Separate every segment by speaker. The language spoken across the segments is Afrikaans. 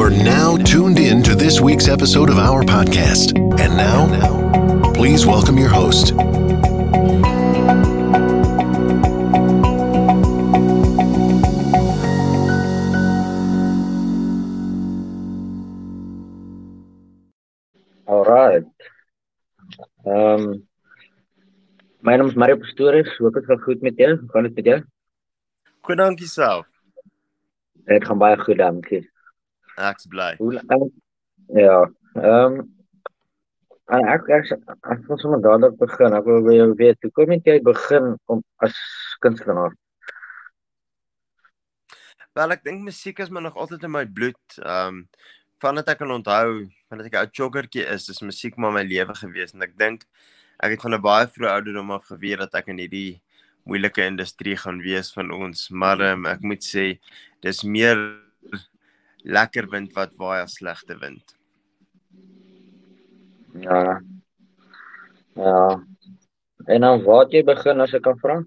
Speaker 1: are now tuned in to this week's episode of our podcast. And now, please welcome your host.
Speaker 2: All right. Um, my name is Mario Pastorius. Hoop dit gaan goed met jou. Hoe gaan dit met jou?
Speaker 3: Goed, dankie self.
Speaker 2: Dit gaan baie goed, dankie.
Speaker 3: Ek's bly.
Speaker 2: Hoe lang? Ja. Ehm um, ek ek ek wil sommer dadelik begin. Ek wil by jou weet, hoe kom jy begin om as kunstenaar?
Speaker 3: Wel, ek dink musiek is maar nog altyd in my bloed. Ehm um, vandat ek kan onthou, vandat ek 'n ou joggertjie is, is musiek maar my lewe gewees en ek dink ek het van 'n baie vroeë ouderdom af geweet dat ek in hierdie moeilike industrie gaan wees van ons, maar um, ek moet sê dis meer lekker wind wat waai as slegte wind.
Speaker 2: Ja. Ja. En dan wat jy begin as ek kan vra?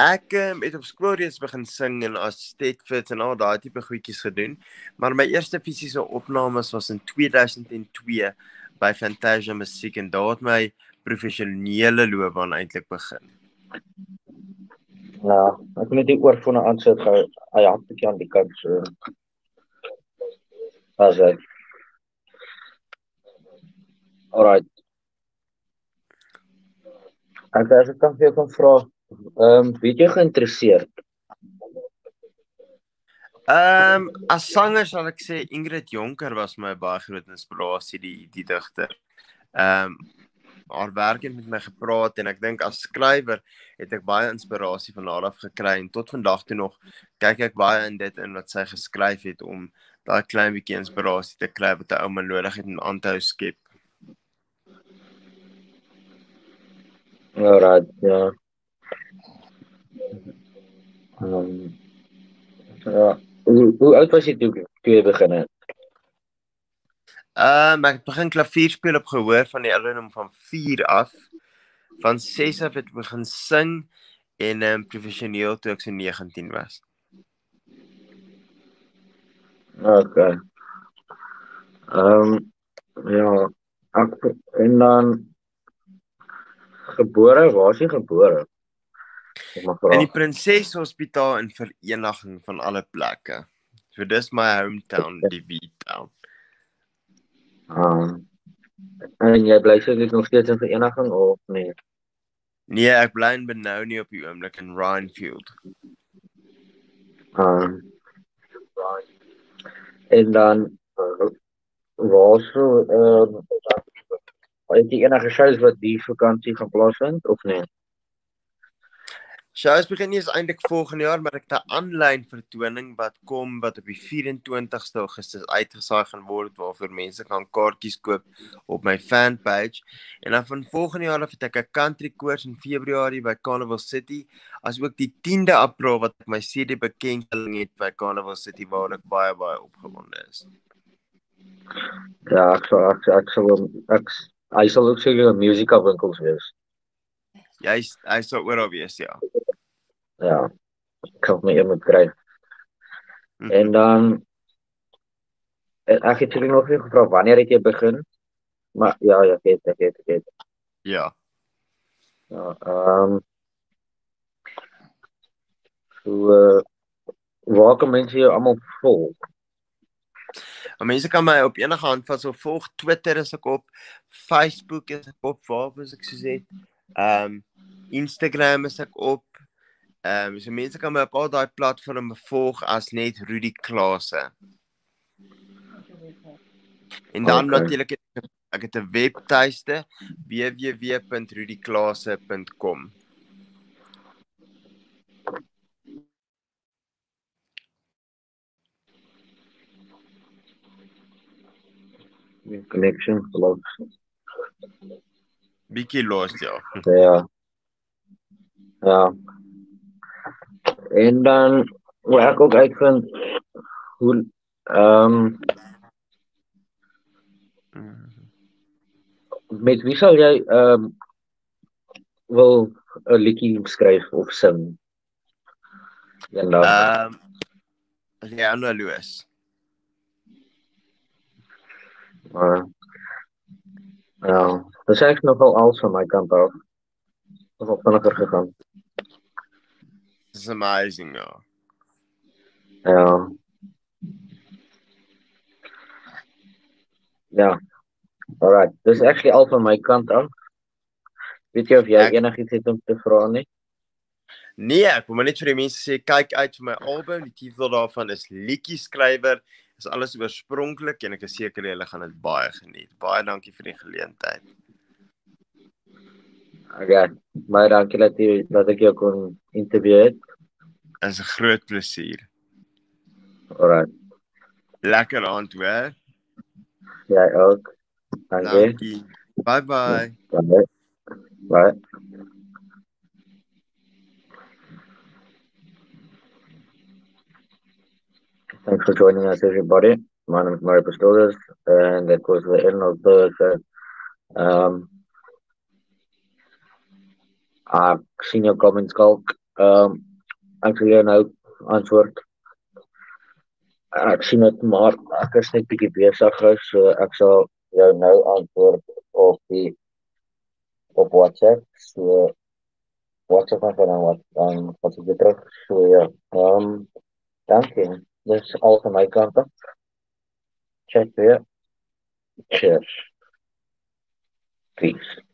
Speaker 3: Ek um, het op skool reeds begin sing en as Stetfit en al daai tipe goedjies gedoen. Maar my eerste fisiese opnames was in 2002 by Fantasia Musiek en daar het my professionele loopbaan eintlik begin.
Speaker 2: Ja, ek moet net oor van 'n aansit gou. Hy 'n bietjie aan die kant so. As hy. Alright. Ek sê ek kan vir jou vra Ehm um, weet jy geïnteresseerd?
Speaker 3: Ehm um, as sanger sal ek sê Ingrid Jonker was my baie groot inspirasie die die digter. Ehm um, haar werk het met my gepraat en ek dink as skrywer het ek baie inspirasie van haar af gekry en tot vandag toe nog kyk ek baie in dit in wat sy geskryf het om daai klein bietjie inspirasie te kry wat 'n ou man nodig het om aan te hou skep.
Speaker 2: Alright, ja. Um, ja, hoe, hoe oud was jy toe toe jy begin het?
Speaker 3: Ehm um, ek het begin klavier speel op gehoor van die ouderdom van 4 af. Van 6 af het ek begin sing en ehm um, professioneel toe ek so 19 was.
Speaker 2: Okay. Ehm um, ja, ek en dan gebore, waar is jy gebore?
Speaker 3: In die Prinses Hospitaal in Vereniging van alle plekke. So dis my hometown, die V-town.
Speaker 2: Ah. En jy bly seker nog steeds in Vereniging of nee?
Speaker 3: Nee, ek bly in Benoni op die oomblik in Rhinefield.
Speaker 2: Ah. En dan uh, waar so ehm uh, het jy enige shows wat die vakansie gaan plaasvind of nee?
Speaker 3: Shows begin nie eintlik volgende jaar, maar ek het 'n aanlyn vertoning wat kom wat op die 24ste Augustus uitgesaai gaan word waarvoor mense kan kaartjies koop op my fanpage. En dan van volgende jaar af het ek 'n country koors in Februarie by Carnival City, asook die 10de April wat ek my CD bekendstelling het by Carnival City waar ek baie baie opgewonde is.
Speaker 2: Ja, ek sal ek, ek sal ek hy sal ook seker 'n musiekwinkels wees.
Speaker 3: Ja, hy hy sou oral wees, ja.
Speaker 2: Ja. Kan my iemand kry. Mm. En dan ek het julle nog nie gevra wanneer het jy begin? Maar ja, ja, ek het ek het ek het.
Speaker 3: Ja.
Speaker 2: Ja, ehm um, So uh, waar kan mense jou almal volg?
Speaker 3: Mense kan my op enige handvat so volg. Twitter is ek op, Facebook is ek op, waar was ek gesê? Ehm um, Instagram is ek op. Ehm um, so mense kan my op al daai platforms volg as net Rudy Klase. En dan okay. natuurlik ek het 'n webtuiste www.rudyklase.com.
Speaker 2: connection los.
Speaker 3: Bietjie los ja.
Speaker 2: Ja. Ja. En dan ek ook uitvind hoe ehm um, met wie sal jy ehm um, wil 'n liedjie skryf of sing?
Speaker 3: Ja, ehm um, Ja, nou Louis.
Speaker 2: Maar ja, dat is eigenlijk nogal van mijn kant af. Nogal vinniger gegaan.
Speaker 3: It's amazing, ja.
Speaker 2: Ja. Ja. Alright. Dat is actually al van mijn kant af. Weet je of jij
Speaker 3: Ek-
Speaker 2: enigiets het om te vragen? Nie?
Speaker 3: Nee, ek wil maar net vir die mense sê kyk uit vir my album. Die titel daarvan is Liedjie skrywer. Is alles oorspronklik en ek is seker julle gaan dit baie geniet. Baie dankie vir die geleentheid.
Speaker 2: Okay. Baie dankie dat jy dat ek jou kon interview.
Speaker 3: Is 'n groot plesier.
Speaker 2: Alright.
Speaker 3: Lekker aand, hoor.
Speaker 2: Jij ook. Dank je.
Speaker 3: Dankie. Bye bye.
Speaker 2: Bye. Bye. Thanks for joining us, everybody. My name is Mario Pastores, and that was the end of the. Um, ek sien jou comments kalk. Um, ek wil jou nou antwoord. Ek sien dit maar ek is net bietjie besig, so ek sal jou nou antwoord op die op WhatsApp. So WhatsApp maar dan wat dan wat ek weer terug. So ja. Ehm um, dankie. Dis al van my kant af. Chat weer. Cheers. Peace.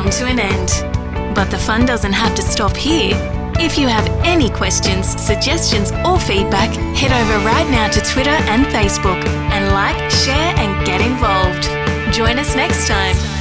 Speaker 4: Come to an end. But the fun doesn't have to stop here. If you have any questions, suggestions, or feedback, head over right now to Twitter and Facebook and like, share, and get involved. Join us next time.